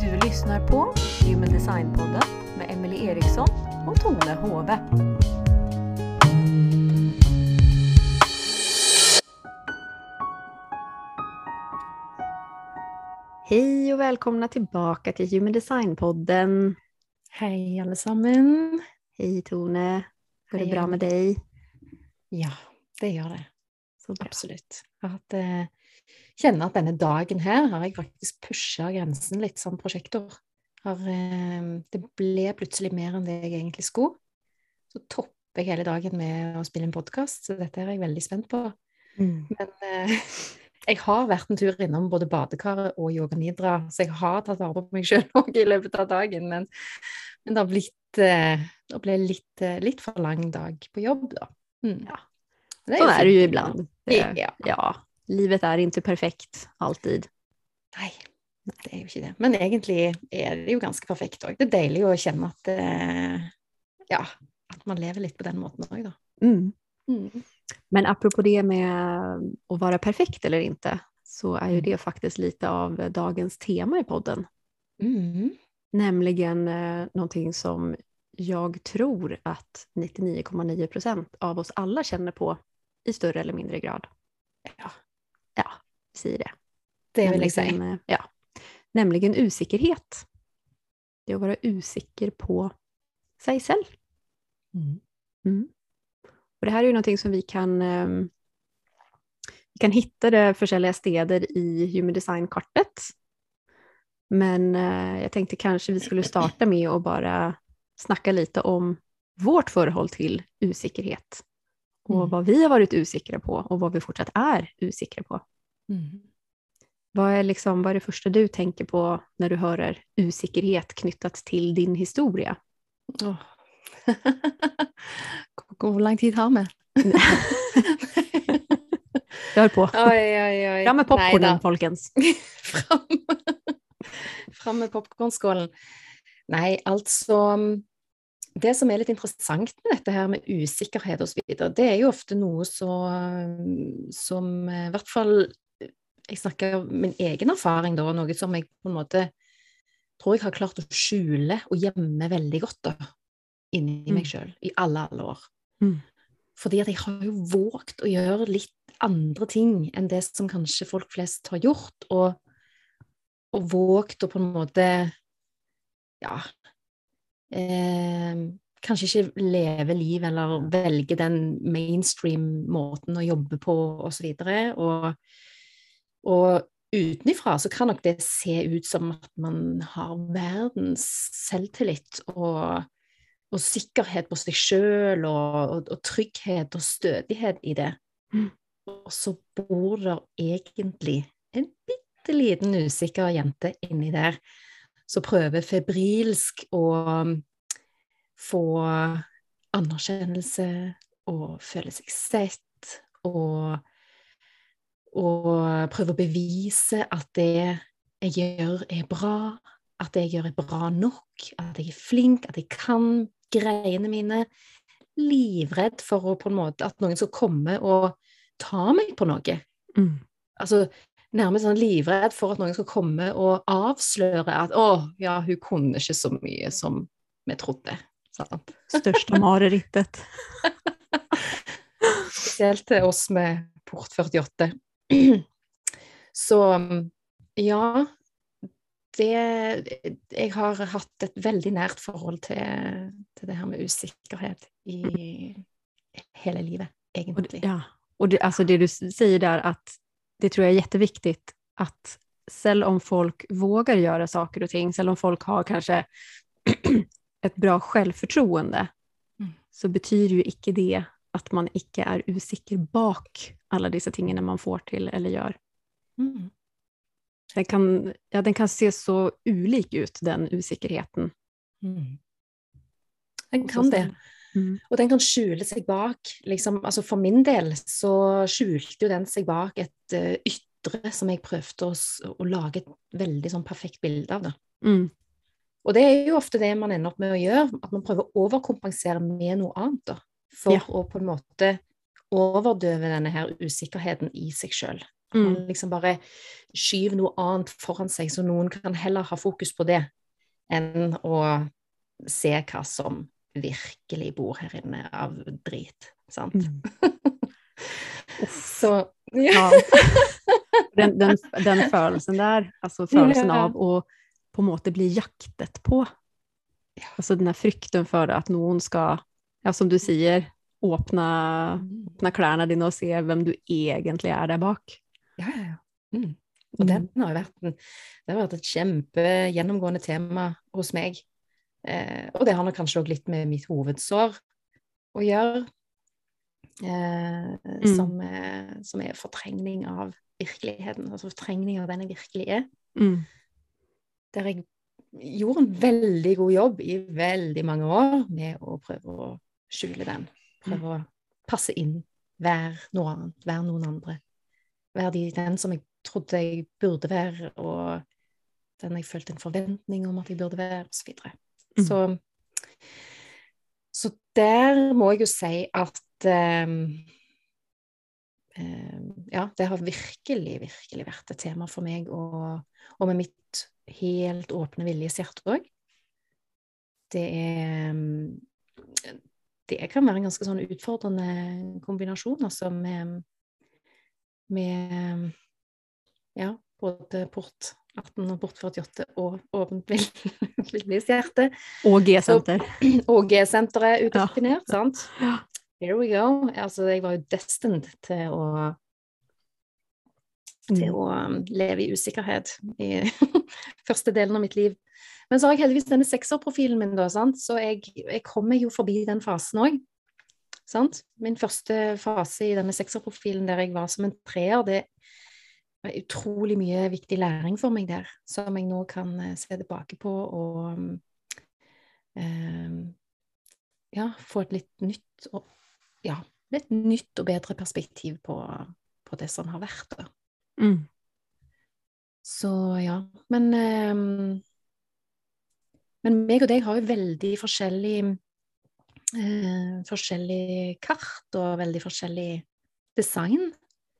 Du lyssnar på Human Design-podden med Emily Eriksson och Tone Hove. Hej och välkomna tillbaka till Human Design-podden. Hej allesammans! Hej Tone! Går det bra med dig? Ja, det gör det. Så. Absolutt. Hatt, eh, kjenner at denne dagen her har jeg faktisk pusha grensen litt som prosjektor. Har, eh, det ble plutselig mer enn det jeg egentlig skulle. Så topper jeg hele dagen med å spille en podkast, så dette er jeg veldig spent på. Mm. Men eh, jeg har vært en tur innom både badekaret og yoga nidra, så jeg har tatt vare på meg sjøl òg i løpet av dagen. Men, men det har blitt eh, det ble litt, eh, litt for lang dag på jobb, da. Mm. Ja. Men Så jo är det ju ibland. Det, Ja. ja, livet är inte perfekt alltid. Nei, det er jo ikke det. Men egentlig er det jo ganske perfekt òg. Det er deilig å kjenne at eh, Ja, at man lever litt på den måten òg, da. Mm. Mm. Men apropå det med att vara perfekt eller inte, så är ju Mm. det faktiskt lite av dagens tema i podden. Mm. Nämligen eh, någonting som jag tror att 99,9 procent av oss alla känner på i större eller mindre grad. Ja, Ja, säger det. det vil jeg si. Nämligen, eh, Ja, nämligen usikkerhet. Det är att vara usikker på sig själv. Mm. Mm. Och det här är ju någonting som vi kan, ehm, vi kan hitta det forskjellige steder i Human Design-kartet. Men eh, jag tänkte kanske vi skulle starta med att bara snacka lite om vårt förhåll till usikkerhet. Och Mm. vad vi har varit usikra på och vad vi fortsatt är usikra på. Mm. Vad är, liksom, vad är det första du tänker på när du hör usikkerhet knyttat till din historia? Åh. Hvor lang tid har vi? Hör på. oi, oi, oi. Fram med popcornen, folkens. Fram. Fram med popkornskålen. Nei, altså Det som er litt interessant med dette her med usikkerhet osv., det er jo ofte noe så, som eh, I hvert fall Jeg snakker om min egen erfaring, da, noe som jeg på en måte tror jeg har klart å skjule og gjemme veldig godt da, inni Mm. meg sjøl i alle, alle år. Mm. Fordi at jeg har jo våget å gjøre litt andre ting enn det som kanskje folk flest har gjort, og, og våget å på en måte ja eh, Kanskje ikke leve liv eller velge den mainstream-måten å jobbe på, osv. Og, og utenifra så kan nok det se ut som at man har verdens selvtillit og og sikkerhet på seg sjøl, og, og, og trygghet og stødighet i det. Mm. Og så bor det egentlig en bitte liten usikker jente inni der som prøver febrilsk å um, få anerkjennelse og føle seg sett, og, og prøve å bevise at det jeg gjør, er bra, at det jeg gjør, er bra nok, at jeg er flink, at jeg kan greiene mine. Livredd for å, på en måte, at noen skal komme og ta meg på noe. Mm. Altså nærmest sånn livredd for at noen skal komme og avsløre at 'Å, ja, hun kunne ikke så mye som vi trodde'. Sant? Största marerittet. Spesielt til oss med port 48. Så ja det, Jeg har hatt et veldig nært forhold til, til det her med usikkerhet i hele livet, Och det, egentlig. ja. och det, alltså det du säger där, att det tror jag är jätteviktigt att selv om folk vågar göra saker och ting, selv om folk har kanske ett bra självförtroende, Mm. så betyder ju icke det att man icke är usikker bak alla dessa tingene man får till eller gör. Mm. Den kan, ja, den kan se så ulik ut, den usikkerheten. Mm. Den kan det. Mm. Og den kan skjule seg bak liksom, altså For min del så skjulte jo den seg bak et eh, ytre som jeg prøvde å, å lage et veldig sånn perfekt bilde av. det. Mm. Og det er jo ofte det man ender opp med å gjøre, at man prøver å overkompensere med noe annet. da, For Ja. å på en måte overdøver denne her usikkerheten i seg sjøl. Mm. Liksom bare skyver noe annet foran seg, så noen kan heller ha fokus på det enn å se hva som virkelig bor her inne av drit. Sant? Mm. så ja. Den, den, den følelsen der, altså følelsen av å på en måte bli jaktet på. Altså den här frykten for at noen skal, ja, som du sier, åpne, åpne klærne dine og se hvem du egentlig er der bak. Ja, ja, ja. Mm. Og den har vært, en, det har vært et kjempegjennomgående tema hos meg. Eh, og det har nok kanskje også litt med mitt hovedsår å gjøre. Eh, Mm. som, eh, som er fortrengning av virkeligheten. Altså fortrengning av den jeg virkelig er. Mm. Der jeg gjorde en veldig god jobb i veldig mange år med å prøve å skjule den. Prøve å passe inn. Være noe annet. Være noen andre. Være de, den som jeg trodde jeg burde være, og den jeg følte en forventning om at jeg burde være, osv. Mm. så Så der må jeg jo si at eh, ehm, Ja, det har virkelig, virkelig vært et tema for meg, og, og med mitt helt åpne viljeshjerte òg. Det er Det kan være en ganske sånn utfordrende kombinasjon, altså, med, med Ja, både port 18 og 48 og åpent viljeshjerte. Og G-senter. Og G-senteret Ja. udefinert, sant? Ja. Here we go. Altså, jeg var jo destined til å til Mm. å um, leve i usikkerhet i første delen av mitt liv. Men så har jeg heldigvis denne sekserprofilen min, da, sant? så jeg, jeg kommer jo forbi den fasen òg. Min første fase i denne sekserprofilen der jeg var som en treer, det var utrolig mye viktig læring for meg der, som jeg nå kan eh, se tilbake på og eh, ja, få et litt nytt og ja, et nytt og bedre perspektiv på, på det som har vært. da. Mm. Så ja. Men, ehm, men meg og deg har jo veldig forskjellig eh, forskjellig kart og veldig forskjellig design.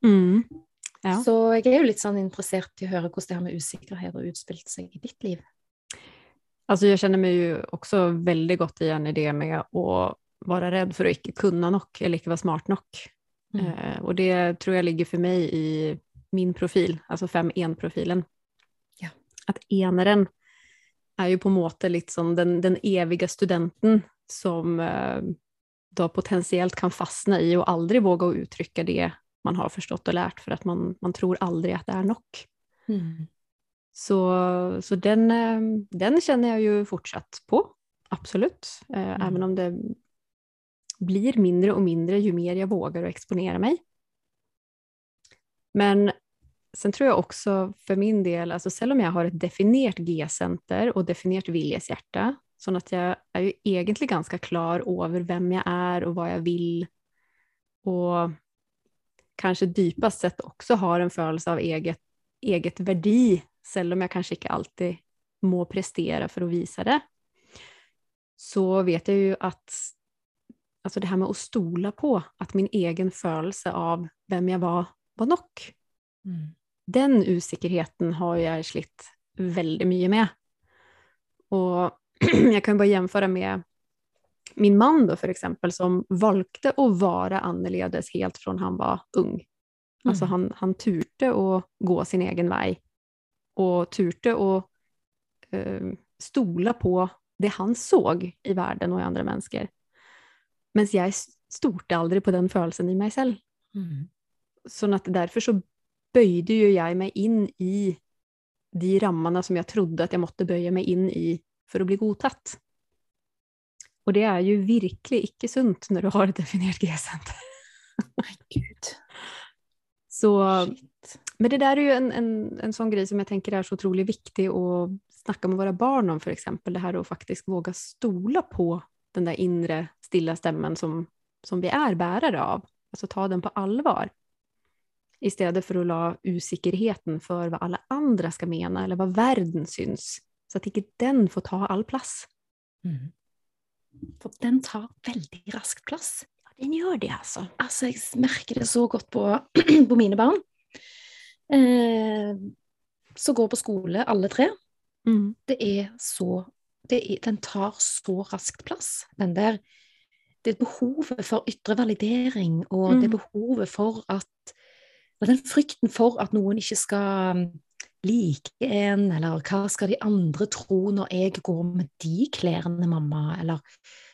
Mm. Ja. Så jeg er jo litt sånn interessert i å høre hvordan det her med usikkerhet har utspilt seg i ditt liv. Alltså jag känner mig ju också väldigt gott igen i det med att vara rädd för att inte kunna nog eller inte vara smart nog. Mm. Eh, och det tror jag ligger för mig i min profil, alltså 5-1-profilen. Ja. Att eneren är ju på måte lite som den, den eviga studenten som eh, då potentiellt kan fastna i och aldrig våga att uttrycka det man har förstått och lärt för att man, man tror aldrig att det är nog. Mm. Så, så den, eh, den känner jag ju fortsatt på, absolut. Eh, Mm. Även om det blir mindre och mindre ju mer jag vågar att exponera mig. Men sen tror jag också för min del, alltså selv om jag har ett definierat G-center och definierat viljeshjärta, så att jag är ju egentligen ganska klar över vem jag är och vad jag vill och kanske djupast sett också har en følelse av eget, eget verdi, selv om jag kanske inte alltid må prestera för att visa det, så vet jag ju att alltså det här med att stola på att min egen følelse av vem jag var var nok. Mm. Den usikkerheten har jag slitt väldigt mycket med. Och jag kan bara jämföra med min man då för exempel som valgte att vara annorledes helt från han var ung. Alltså Mm. han, han turte att gå sin egen väg och turte att eh, stola på det han såg i världen och i andra människor. Men jag storte aldrig på den følelsen i mig själv. Mm. Så att därför så böjde ju jag mig in i de rammarna som jag trodde att jag måtte böja mig in i för att bli godtatt. Och det är ju virkelig ikke sunt när du har ett definierat G-center. Gud. Så, Shit. men det där är ju en, en, en sån grej som jag tänker är så otroligt viktig att snacka med våra barn om för exempel. Det här att faktiskt våga stola på den där inre stilla stämmen som, som vi är bärare av. Alltså ta den på allvar. Istället för att la usikkerheten för vad alla andra ska mena eller vad världen syns. Så att inte den får ta all plats. Mm. For den tar veldig raskt plass. Den gjør det, altså. Altså, jeg merker det så godt på, på mine barn. Eh, som går på skole, alle tre. Mm. Det er så det er, Den tar så raskt plass, den der Det er behovet for ytre validering, og det er Mm. behovet for at Og den frykten for at noen ikke skal um, like en, eller hva skal de andre tro når jeg går med de klærne, mamma, eller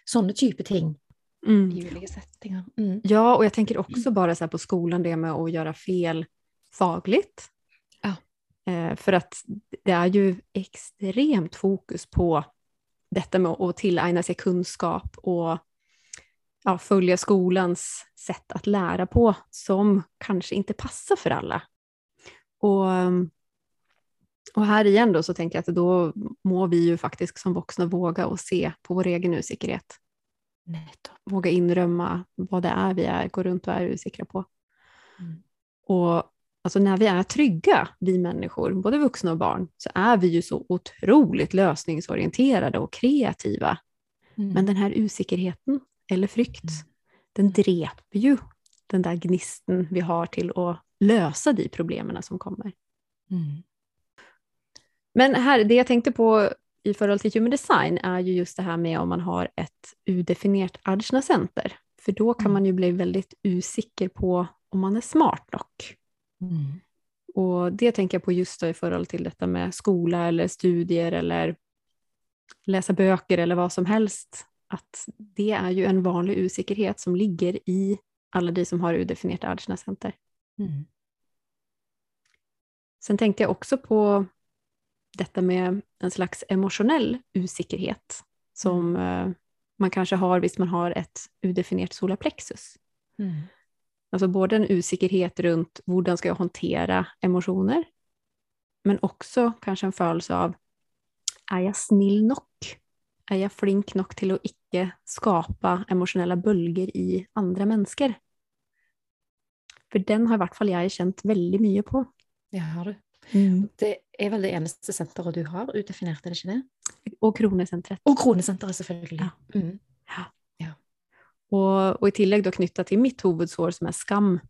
sånne type ting Mm. i. Mm. Ja, och jag tänker också bara så på skolan, det med att göra fel fagligt. Ja. Eh, för att det är ju extremt fokus på detta med att tillägna sig kunskap och ja, följa skolans sätt att lära på som kanske inte passar för alla. Och, och här igen då så tänker jag att då må vi ju faktiskt som vuxna våga och se på vår egen osäkerhet våga inrömma vad det är vi är, går runt och är osäkra på. Mm. Och alltså när vi är trygga, vi människor, både vuxna och barn, så är vi ju så otroligt lösningsorienterade och kreativa. Mm. Men den här osäkerheten, eller frykt, Mm. den dreper ju den där gnisten vi har till att lösa de problemen som kommer. Men här, det jag tänkte på i förhållande till human design är ju just det här med om man har ett udefinierat Ajna-center. För då kan Mm. man ju bli väldigt usikker på om man är smart nog. Mm. Och det tänker jag på just då i förhållande till detta med skola eller studier eller läsa böcker eller vad som helst. Att det är ju en vanlig osäkerhet som ligger i alla de som har udefinierat Ajna-center. Mm. Sen tänkte jag också på detta med en slags emotionell osäkerhet som eh, man kanske har hvis man har ett udefinierat solarplexus. Mm. Alltså både en osäkerhet runt hur ska jag hantera emotioner, men också kanske en følelse av är jag snill nog? Är jag flink nog till att icke skapa emotionella bølger i andra människor? För den har i hvert fall jag känt väldigt mycket på. Det har du. Det er vel det eneste senteret du har utdefinert, er det ikke det? Och Kronesentret. Og Kronesenteret, selvfølgelig. Ja. Mm. Och, och i tillägg då knytta till mitt huvudsår som är skam,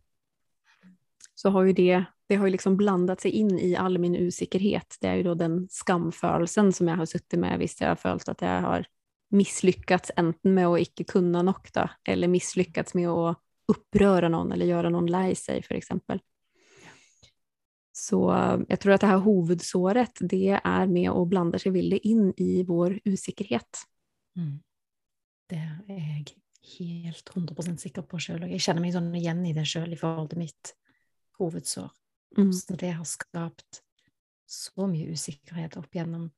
så har ju det, det har ju liksom blandat sig in i all min osäkerhet. Det är ju då den skamfølelsen som jag har suttit med, visst jag har följt att jag har misslyckats enten med att icke kunna nog då, eller misslyckats med att uppröra någon eller göra någon lei sig för exempel. Så jag tror att det här huvudsåret, det är med och blandar sig villigt in i vår osäkerhet. Mm. Det er jeg helt 100% sikker på sjøl, og jeg kjenner meg sånn igjen i det sjøl i forhold til mitt hovedsår. Mm. Så det har skapt så mye usikkerhet opp gjennom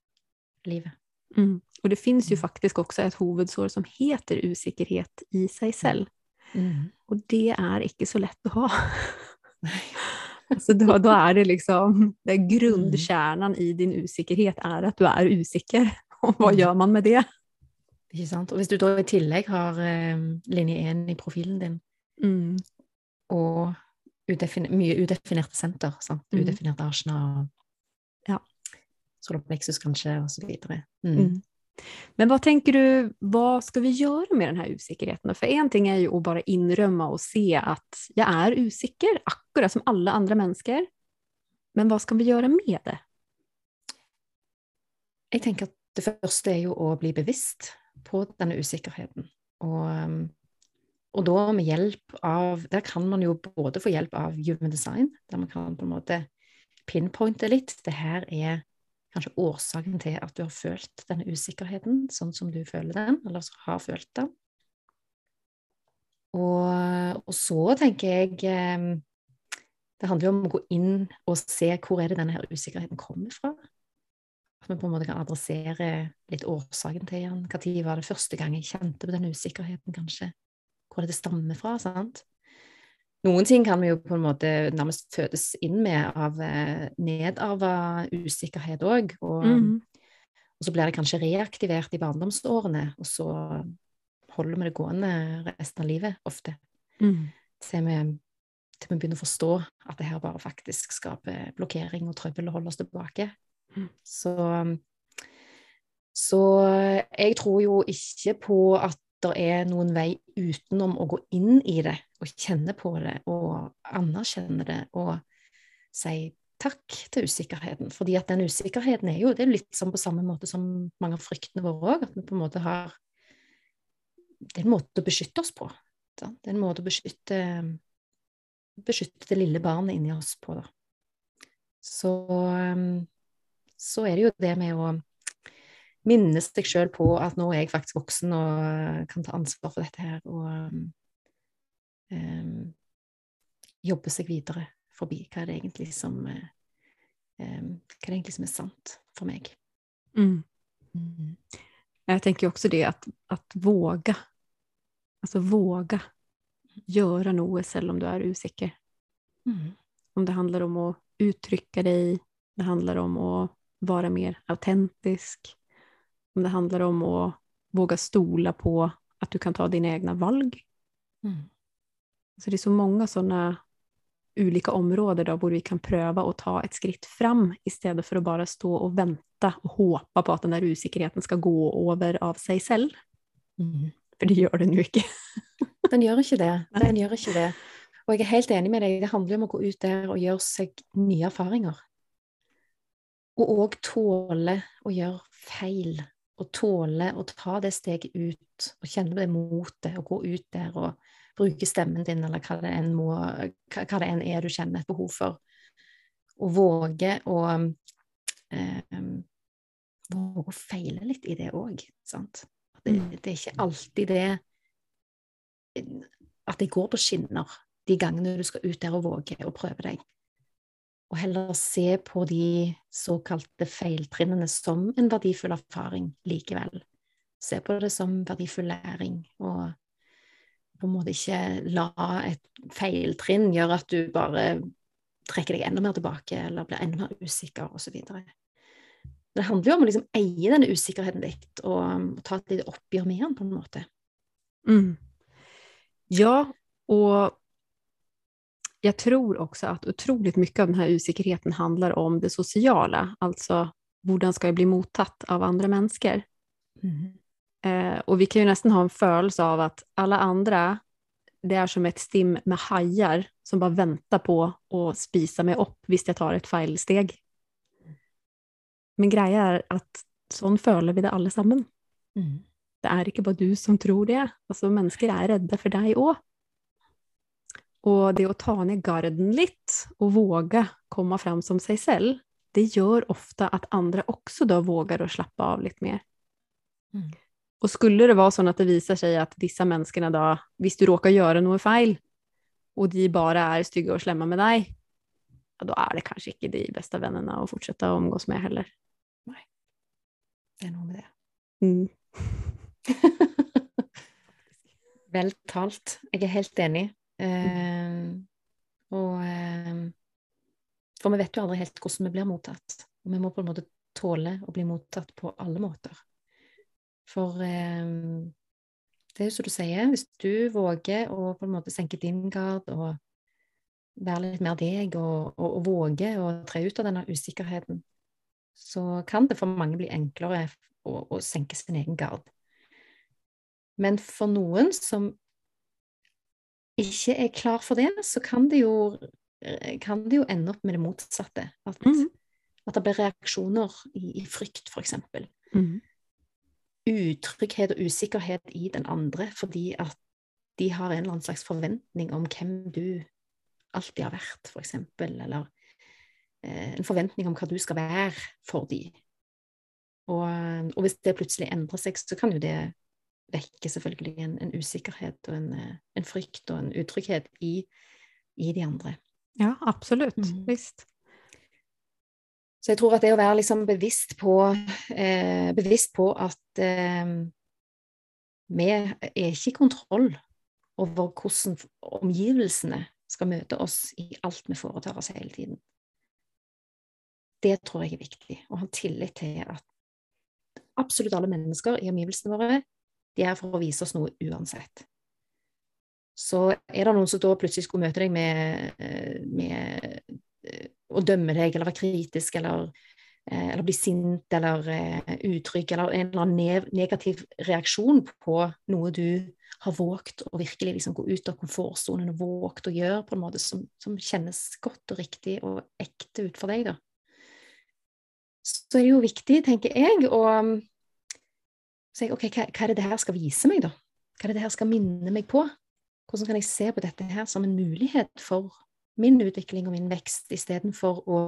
livet. Mm. Och det finns ju Mm. faktiskt också ett huvudsår som heter osäkerhet i sig själv. Mm. Och det är inte så lätt att ha. alltså då, då är det liksom, det är grundkärnan i din osäkerhet är att du är osäker. Och vad Mm. gör man med det? Ikke sant? Og hvis du da i tillegg har eh, linje 1 i profilen din, Mm. og udefin mye udefinerte senter, sant? Mhm. udefinert asjna og Ja. solarplexus kanskje, videre. Mm. Mm. Men vad tänker du, vad ska vi göra med den här osäkerheten? För en ting är ju att bara inrömma och se att jag är osäker, akkurat som alla andra människor. Men vad ska vi göra med det? Jag tänker att det första är ju att bli bevisst på den här osäkerheten. Ehm, och då med hjälp av där kan man ju både få hjälp av human design, där man kan på en måte pinpointa lite, Det här är kanskje årsaken til at du har følt denne usikkerheten, sånn som du føler den, eller har følt den. Og, og så tenker jeg eh, Det handler jo om å gå inn og se hvor er det denne her usikkerheten kommer fra. At vi på en måte kan adressere litt årsaken til den. Når var det første gang jeg kjente på den usikkerheten, kanskje? Hvor er det det stammer fra? sant? Noen ting kan vi jo på en måte nærmest fødes inn med av eh, nedarva usikkerhet òg. Og, Mm. og så blir det kanskje reaktivert i barndomsårene, og så holder vi det gående resten av livet ofte. Mm. Til vi, til vi begynner å forstå at det her bare faktisk skaper blokkering og trøbbel og holder oss tilbake. Mm. Så, så jeg tror jo ikke på at det er noen vei utenom å gå inn i det og kjenne på det og anerkjenne det og si takk til usikkerheten. Fordi at den usikkerheten er jo det er litt sånn på samme måte som mange av fryktene våre òg, at vi på en måte har Det er en måte å beskytte oss på. Det er en måte å beskytte, beskytte det lille barnet inni oss på, da. Så, så er det jo det med å minne seg sjøl på at nå er jeg faktisk voksen og kan ta ansvar for dette her, og um, jobbe seg videre forbi hva er det egentlig som um, Hva er det egentlig som er sant for meg? Mm. Mm. Jag tänker också det att, att våga, alltså våga göra något selv om du är osäker. Mm. Om det handlar om att uttrycka dig, det handlar om att vara mer autentisk, om det handlar om att våga stola på att du kan ta dina egna valg. Mm. Så det är så många sådana olika områden då, hvor vi kan pröva att ta ett skritt fram istället för att bara stå och vänta och hoppa på att den där usikkerheten ska gå över av sig själv. Mm. For det gjør den jo ikke. Den gjør ikke det. Den gjør ikke det. Og jeg er helt enig med deg, det handler om å gå ut der og gjøre seg nye erfaringer. Og òg tåle å gjøre feil. Og tåle å ta det steget ut og kjenne det motet og gå ut der og bruke stemmen din, eller hva det enn, må, hva det enn er du kjenner et behov for. Og våge å eh, Våge å feile litt i det òg. Det, det, er ikke alltid det At det går på skinner de gangene du skal ut der og våge å prøve deg. Og heller se på de såkalte feiltrinnene som en verdifull erfaring likevel. Se på det som verdifull læring, og på en måte ikke la et feiltrinn gjøre at du bare trekker deg enda mer tilbake, eller blir enda mer usikker, osv. Det handler jo om å liksom eie denne usikkerheten litt, og, og ta et lite oppgjør med den, på en måte. Mm. Ja, og jag tror också att otroligt mycket av den här osäkerheten handlar om det sociala, alltså hur ska jag bli mottatt av andra människor? Mm. Eh, och vi kan ju nästan ha en følelse av att alla andra, det är som ett stim med hajar som bara väntar på att spisa mig upp hvis jag tar ett feilsteg. Men greia er at sånn føler vi det alle sammen. Mm. Det er ikke bare du som tror det. Altså, mennesker er redde for deg òg. Og det å ta ned garden litt og våge komme fram som seg selv, det gjør ofte at andre også da våger å slappe av litt mer. Mm. Og skulle det være sånn at det viser seg at disse menneskene da, hvis du råker gjøre noe feil, og de bare er stygge og slemme med deg, ja, da er det kanskje ikke de beste vennene å fortsette å omgås med heller. Nei. Det er noe med det. Mm. Vel talt. Jeg er helt enig. Eh, og eh, For vi vet jo aldri helt hvordan vi blir mottatt. Og vi må på en måte tåle å bli mottatt på alle måter. For eh, det er jo som du sier, hvis du våger å på en måte senke din gard og være litt mer deg, og, og, og våge å tre ut av denne usikkerheten, så kan det for mange bli enklere å, å senke sin egen gard. Men for noen som ikke er klar for det, så kan det jo, kan det jo ende opp med det motsatte. At, Mhm. at det blir reaksjoner i, i frykt, eksempel. Mm. Utrygghet og usikkerhet i den andre fordi at de har en eller annen slags forventning om hvem du alltid har vært, eksempel, eller eh, en forventning om hva du skal være for de. Og, og hvis det plutselig endrer seg, så kan jo det vekke selvfølgelig en, en usikkerhet og en, eh, en frykt og en utrygghet i, i de andre. Ja, absolutt. Mhm. Visst. Så jeg tror at det å være liksom bevisst på, eh, bevisst på at eh, vi er ikke i kontroll over hvordan omgivelsene skal møte oss i alt vi foretar oss hele tiden. Det tror jeg er viktig. Å ha tillit til at absolutt alle mennesker i omgivelsene våre de er her for å vise oss noe uansett. Så er det noen som da plutselig skulle møte deg med, eh, med eh, å dømme deg eller være kritisk eller eh, eller bli sint eller utrygg, eller en eller annen negativ reaksjon på noe du har våget å virkelig liksom gå ut av komfortsonen og våget å gjøre på en måte som, som, kjennes godt og riktig og ekte ut for deg, da. Så er det jo viktig, tenker jeg, å si ok, hva, hva er det det her skal vise meg, da? Hva er det det her skal minne meg på? Hvordan kan jeg se på dette her som en mulighet for min utvikling og min vekst, istedenfor å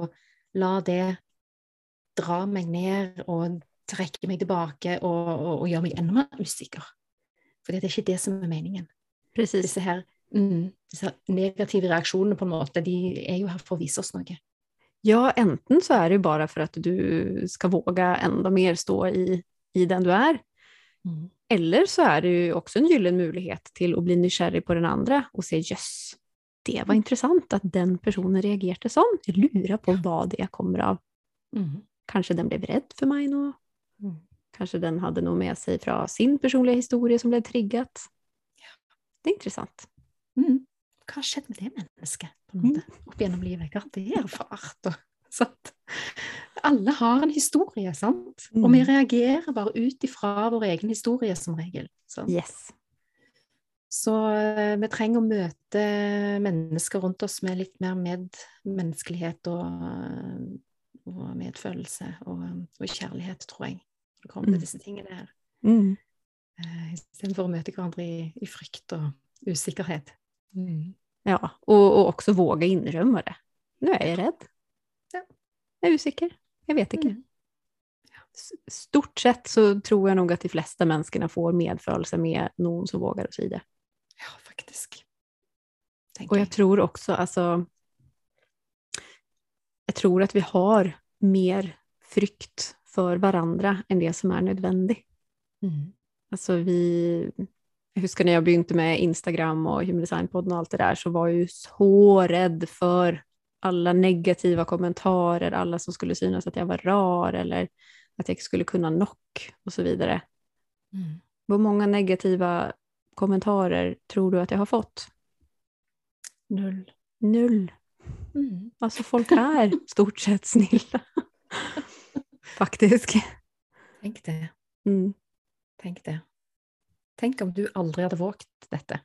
la det dra meg ned og trekke meg tilbake og, og, og gjøre meg enda mer usikker. For det er ikke det som er meningen. Precis. Disse, her, mm, disse negative reaksjonene på måte, de er jo her for å vise oss noe. Ja, enten så är det bara för att du ska våga ända mer stå i, i den du är. Mm. Eller så är det ju också en gyllene möjlighet till att bli nykärrig på den andra och se jöss, det var mm. intressant att den personen reagerade sånn. Jag lurar på vad det kommer av. Mm. Kanske den blev rädd för mig nu. Mm. Kanske den hade nog med sig från sin personliga historia som blev triggat. Ja. Det är intressant. Mm. Har skjedd med det mennesket på en måte, opp gjennom livet? Hva har det erfart? Og, sant? Alle har en historie, sant? Og vi reagerer bare ut ifra vår egen historie som regel. Sant? Yes. Så uh, vi trenger å møte mennesker rundt oss med litt mer medmenneskelighet og, og medfølelse og, og, kjærlighet, tror jeg. Når det kommer til mm. disse tingene her. Mm. Uh, Istedenfor å møte hverandre i, i frykt og usikkerhet. Mm. Ja, och, och, också våga inrymma det. Nu är jag rädd. Ja. Jag är osäker. Jag vet inte. Mm. Stort sett så tror jag nog att de flesta människorna får medförelse med någon som vågar att säga det. Ja, faktiskt. och jag, jag tror också, alltså, jag tror att vi har mer frykt för varandra än det som är nödvändigt. Mm. Alltså vi, jag huskar när jag begynte med Instagram och Human Design-podden och allt det där så var jag ju så rädd för alla negativa kommentarer, alla som skulle synas att jag var rar eller att jag skulle kunna knock och så vidare. Mm. Hur många negativa kommentarer tror du att jag har fått? Null. Null. Mm. Alltså folk är stort sett snilla. Faktiskt. Tänk det. Mm. Tänk det. Tänk om du aldrig hade vågat detta.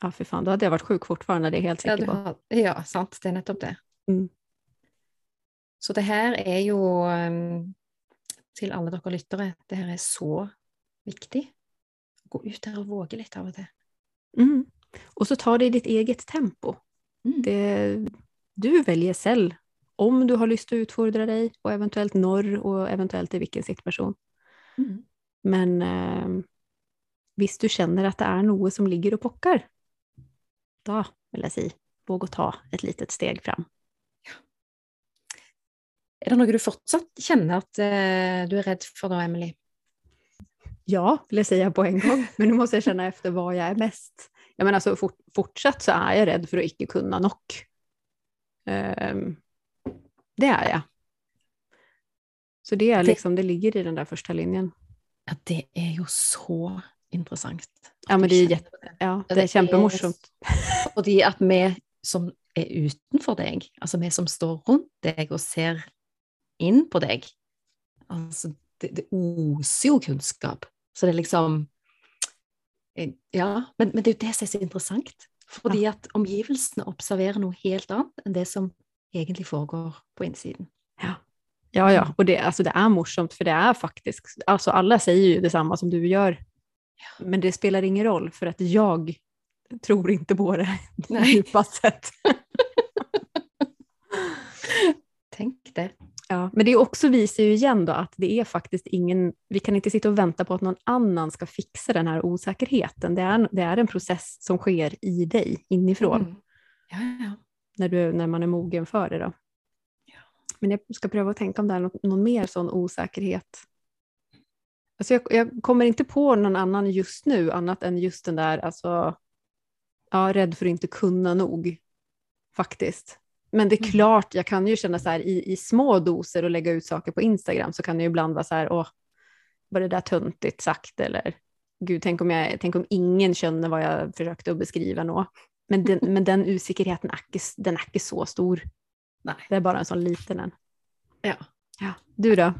Ja, för fan, då hade jag varit sjuk fortfarande, det är helt säker på. Ja, ja, sant, det är nettopp det. Mm. Så det här är ju, um, till alla dere lyttere, det här är så viktigt. Gå ut där och våga lite av det. Mm. Och så ta det i ditt eget tempo. Mm. Det, du väljer själv om du har lust att utfordra dig och eventuellt norr och eventuellt i vilken situation. Mm. Men eh, hvis du känner att det är något som ligger och pockar, då vill jag säga, våga ta ett litet steg fram. Är det något du fortsatt känner att eh, du är rädd för då, Emily? Ja, vill jag säga på en gång, men nu måste jag känna efter vad jag är mest. Jag menar, alltså, fort, fortsatt så är jag rädd för att icke kunna nock. Um, det är jag. Så det, är liksom, det ligger i den där första linjen. Ja, det är ju så intressant. Ja, men det är, jätte, ja, det är kjempemorsomt. Fordi at vi som är utanför dig, alltså vi som står runt dig och ser in på dig, alltså det, det oser jo kunskap. Så det är liksom eh, Ja, men, men det är ju det som är så intressant. För ja. at omgivelsene observerer noe helt annat än det som egentligen foregår på insidan. Ja. Ja, ja, och det, alltså det är morsomt för det är faktiskt, alltså alla säger ju detsamma som du gör men det spelar ingen roll för att jag tror inte på det djupast sett. Tänk det. Ja, men det också visar ju igen då att det är faktiskt ingen, vi kan inte sitta och vänta på att någon annan ska fixa den här osäkerheten. Det är, det är en process som sker i dig inifrån. Mm. Ja, ja. När, du, när man är mogen för det då. Ja. Men jag ska pröva att tänka om det är någon, någon mer sån osäkerhet Alltså jag, jag, kommer inte på någon annan just nu, annat än just den där, alltså, ja, rädd för att inte kunna nog, faktiskt. Men det är mm. klart, jag kan ju känna så här i, i små doser och lägga ut saker på Instagram så kan det ju ibland vara så här, åh, var det där töntigt sagt eller gud, tänk om, jag, tänk om ingen känner vad jag försökte att beskriva nå. Men den, men den inte, den är inte så stor. Nej. Det är bara en sån liten en. Ja, Ja. Du då?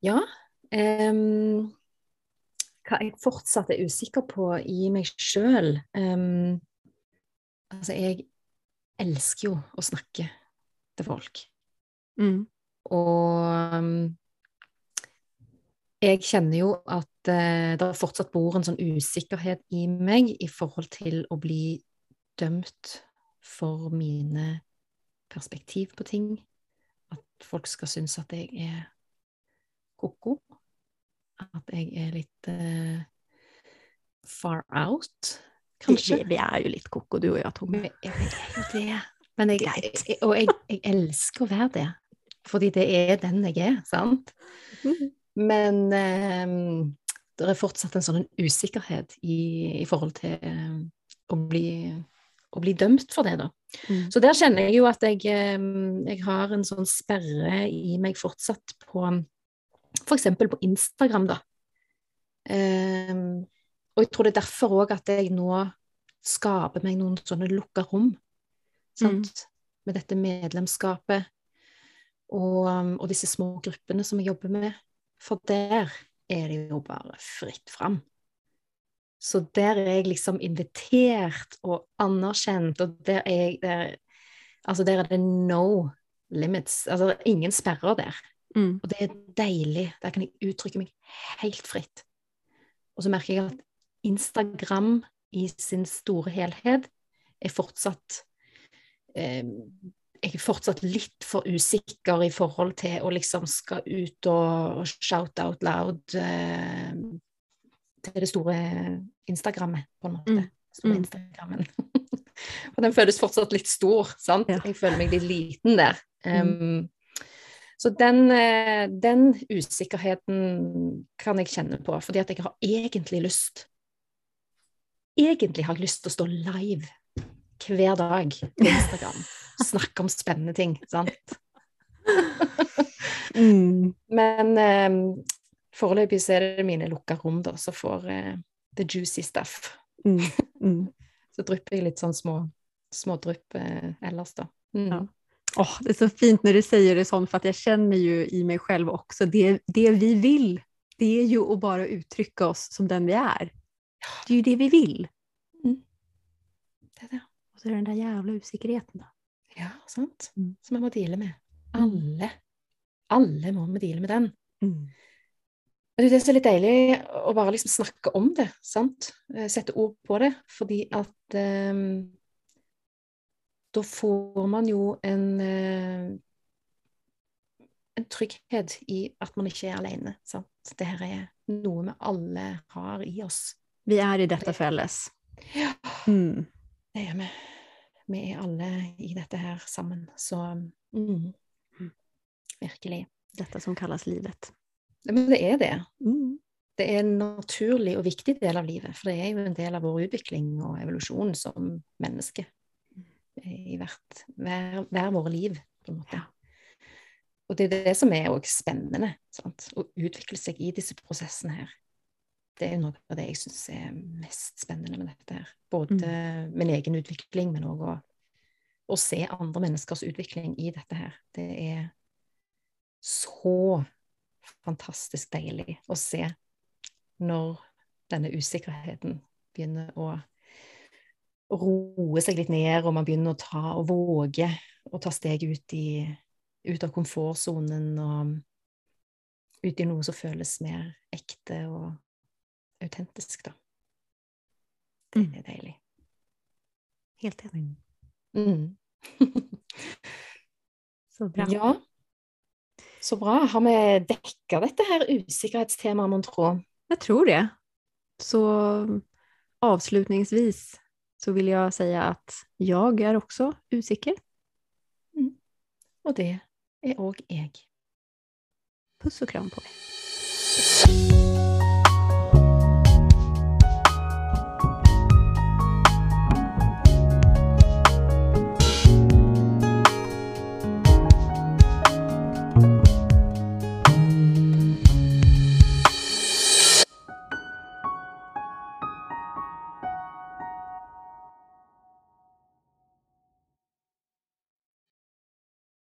Ja. Um, hva jeg fortsatt er usikker på i meg sjøl um, Altså, jeg elsker jo å snakke til folk. Mm. Og um, jeg kjenner jo at uh, det fortsatt bor en sånn usikkerhet i meg i forhold til å bli dømt for mine perspektiv på ting. At folk skal synes at jeg er ko-ko. At jeg er litt uh, far out, kanskje. Vi, vi, er jo litt ko-ko, du og jeg, Tone. Vi, er jo det. Men jeg, jeg, og jeg, jeg, elsker å være det. Fordi det er den jeg er, sant? Mm. Men um, det er fortsatt en sånn usikkerhet i, i forhold til um, å, bli, å, bli, dømt for det, da. Mm. Så der kjenner jeg jo at jeg, um, jeg har en sånn sperre i meg fortsatt på F.eks. på Instagram, da. Og jeg tror det er derfor òg at jeg nå skaper meg noen sånne lukka rom. Sant? Mm. Med dette medlemskapet og, og, disse små gruppene som jeg jobber med. For der er det jo bare fritt fram. Så der er jeg liksom invitert og anerkjent, og der er, jeg, der, altså der er det no limits. Altså det er ingen sperrer der. Mm. Og det er deilig. Der kan jeg uttrykke meg helt fritt. Og så merker jeg at Instagram i sin store helhet er fortsatt eh, jeg er fortsatt litt for usikker i forhold til å liksom skal ut og shout out loud eh, til det store Instagrammet, på en måte. Mm. Store mm. Instagrammen. og den føles fortsatt litt stor, sant? Ja. Jeg føler meg litt liten der. Um, mm. Så den, eh, den, usikkerheten kan jeg kjenne på, fordi at jeg har egentlig lyst Egentlig har lyst til å stå live hver dag på Instagram. Snakke om spennende ting, sant? mm. Men um, foreløpig så er det mine lukka rom, da, som får uh, the juicy stuff. Mm. Mm. så drypper jeg litt sånn små smådrypp uh, ellers, da. Mm. Ja. Oh, det är så fint när du säger det sånt för att jag känner ju i mig själv också, det, det vi vill, det är ju att bara uttrycka oss som den vi är. Det är ju det vi vill. Mm. Det är det. Och så är det den där jävla usikkerheten då. Ja, sant. Mm. Som vi må deale med. Alle. Alle må vi deale med den. Mm. Det er så litt deilig å bare liksom snakke om det, sant? Eh, sette ord på det, fordi at um, da får man jo en uh, en trygghet i at man ikke er alene. Sant? Det her er noe vi alle har i oss. Vi är i detta fälles. Ja, Mm. det er vi. Vi er alle i dette her sammen. Så mm, virkelig. Detta som kallas livet. Men det er det. Mm. Det er en naturlig og viktig del av livet, for det er jo en del av vår utvikling og evolusjon som menneske. I hvert, hver, hver våre liv, på en måte. Og det er det som er òg spennende, sant? å utvikle seg i disse prosessene her. Det er noe av det jeg syns er mest spennende med dette her. Både Mm. min egen utvikling, men òg å, å se andre menneskers utvikling i dette her. Det er så fantastisk deilig å se når denne usikkerheten begynner å roe seg litt ned, og man begynner å ta og våge å ta steg ut, i, ut av komfortsonen og ut i noe som føles mer ekte og autentisk, da. Det Mm. er deilig. Helt enig. Mm. Så bra. Ja. Så bra. Har vi dekka dette her usikkerhetstemaet, mon tro? Jag tror det. Så avslutningsvis så vill jag säga att jag är också usikker. Og det er òg jeg. Puss och kram på dig.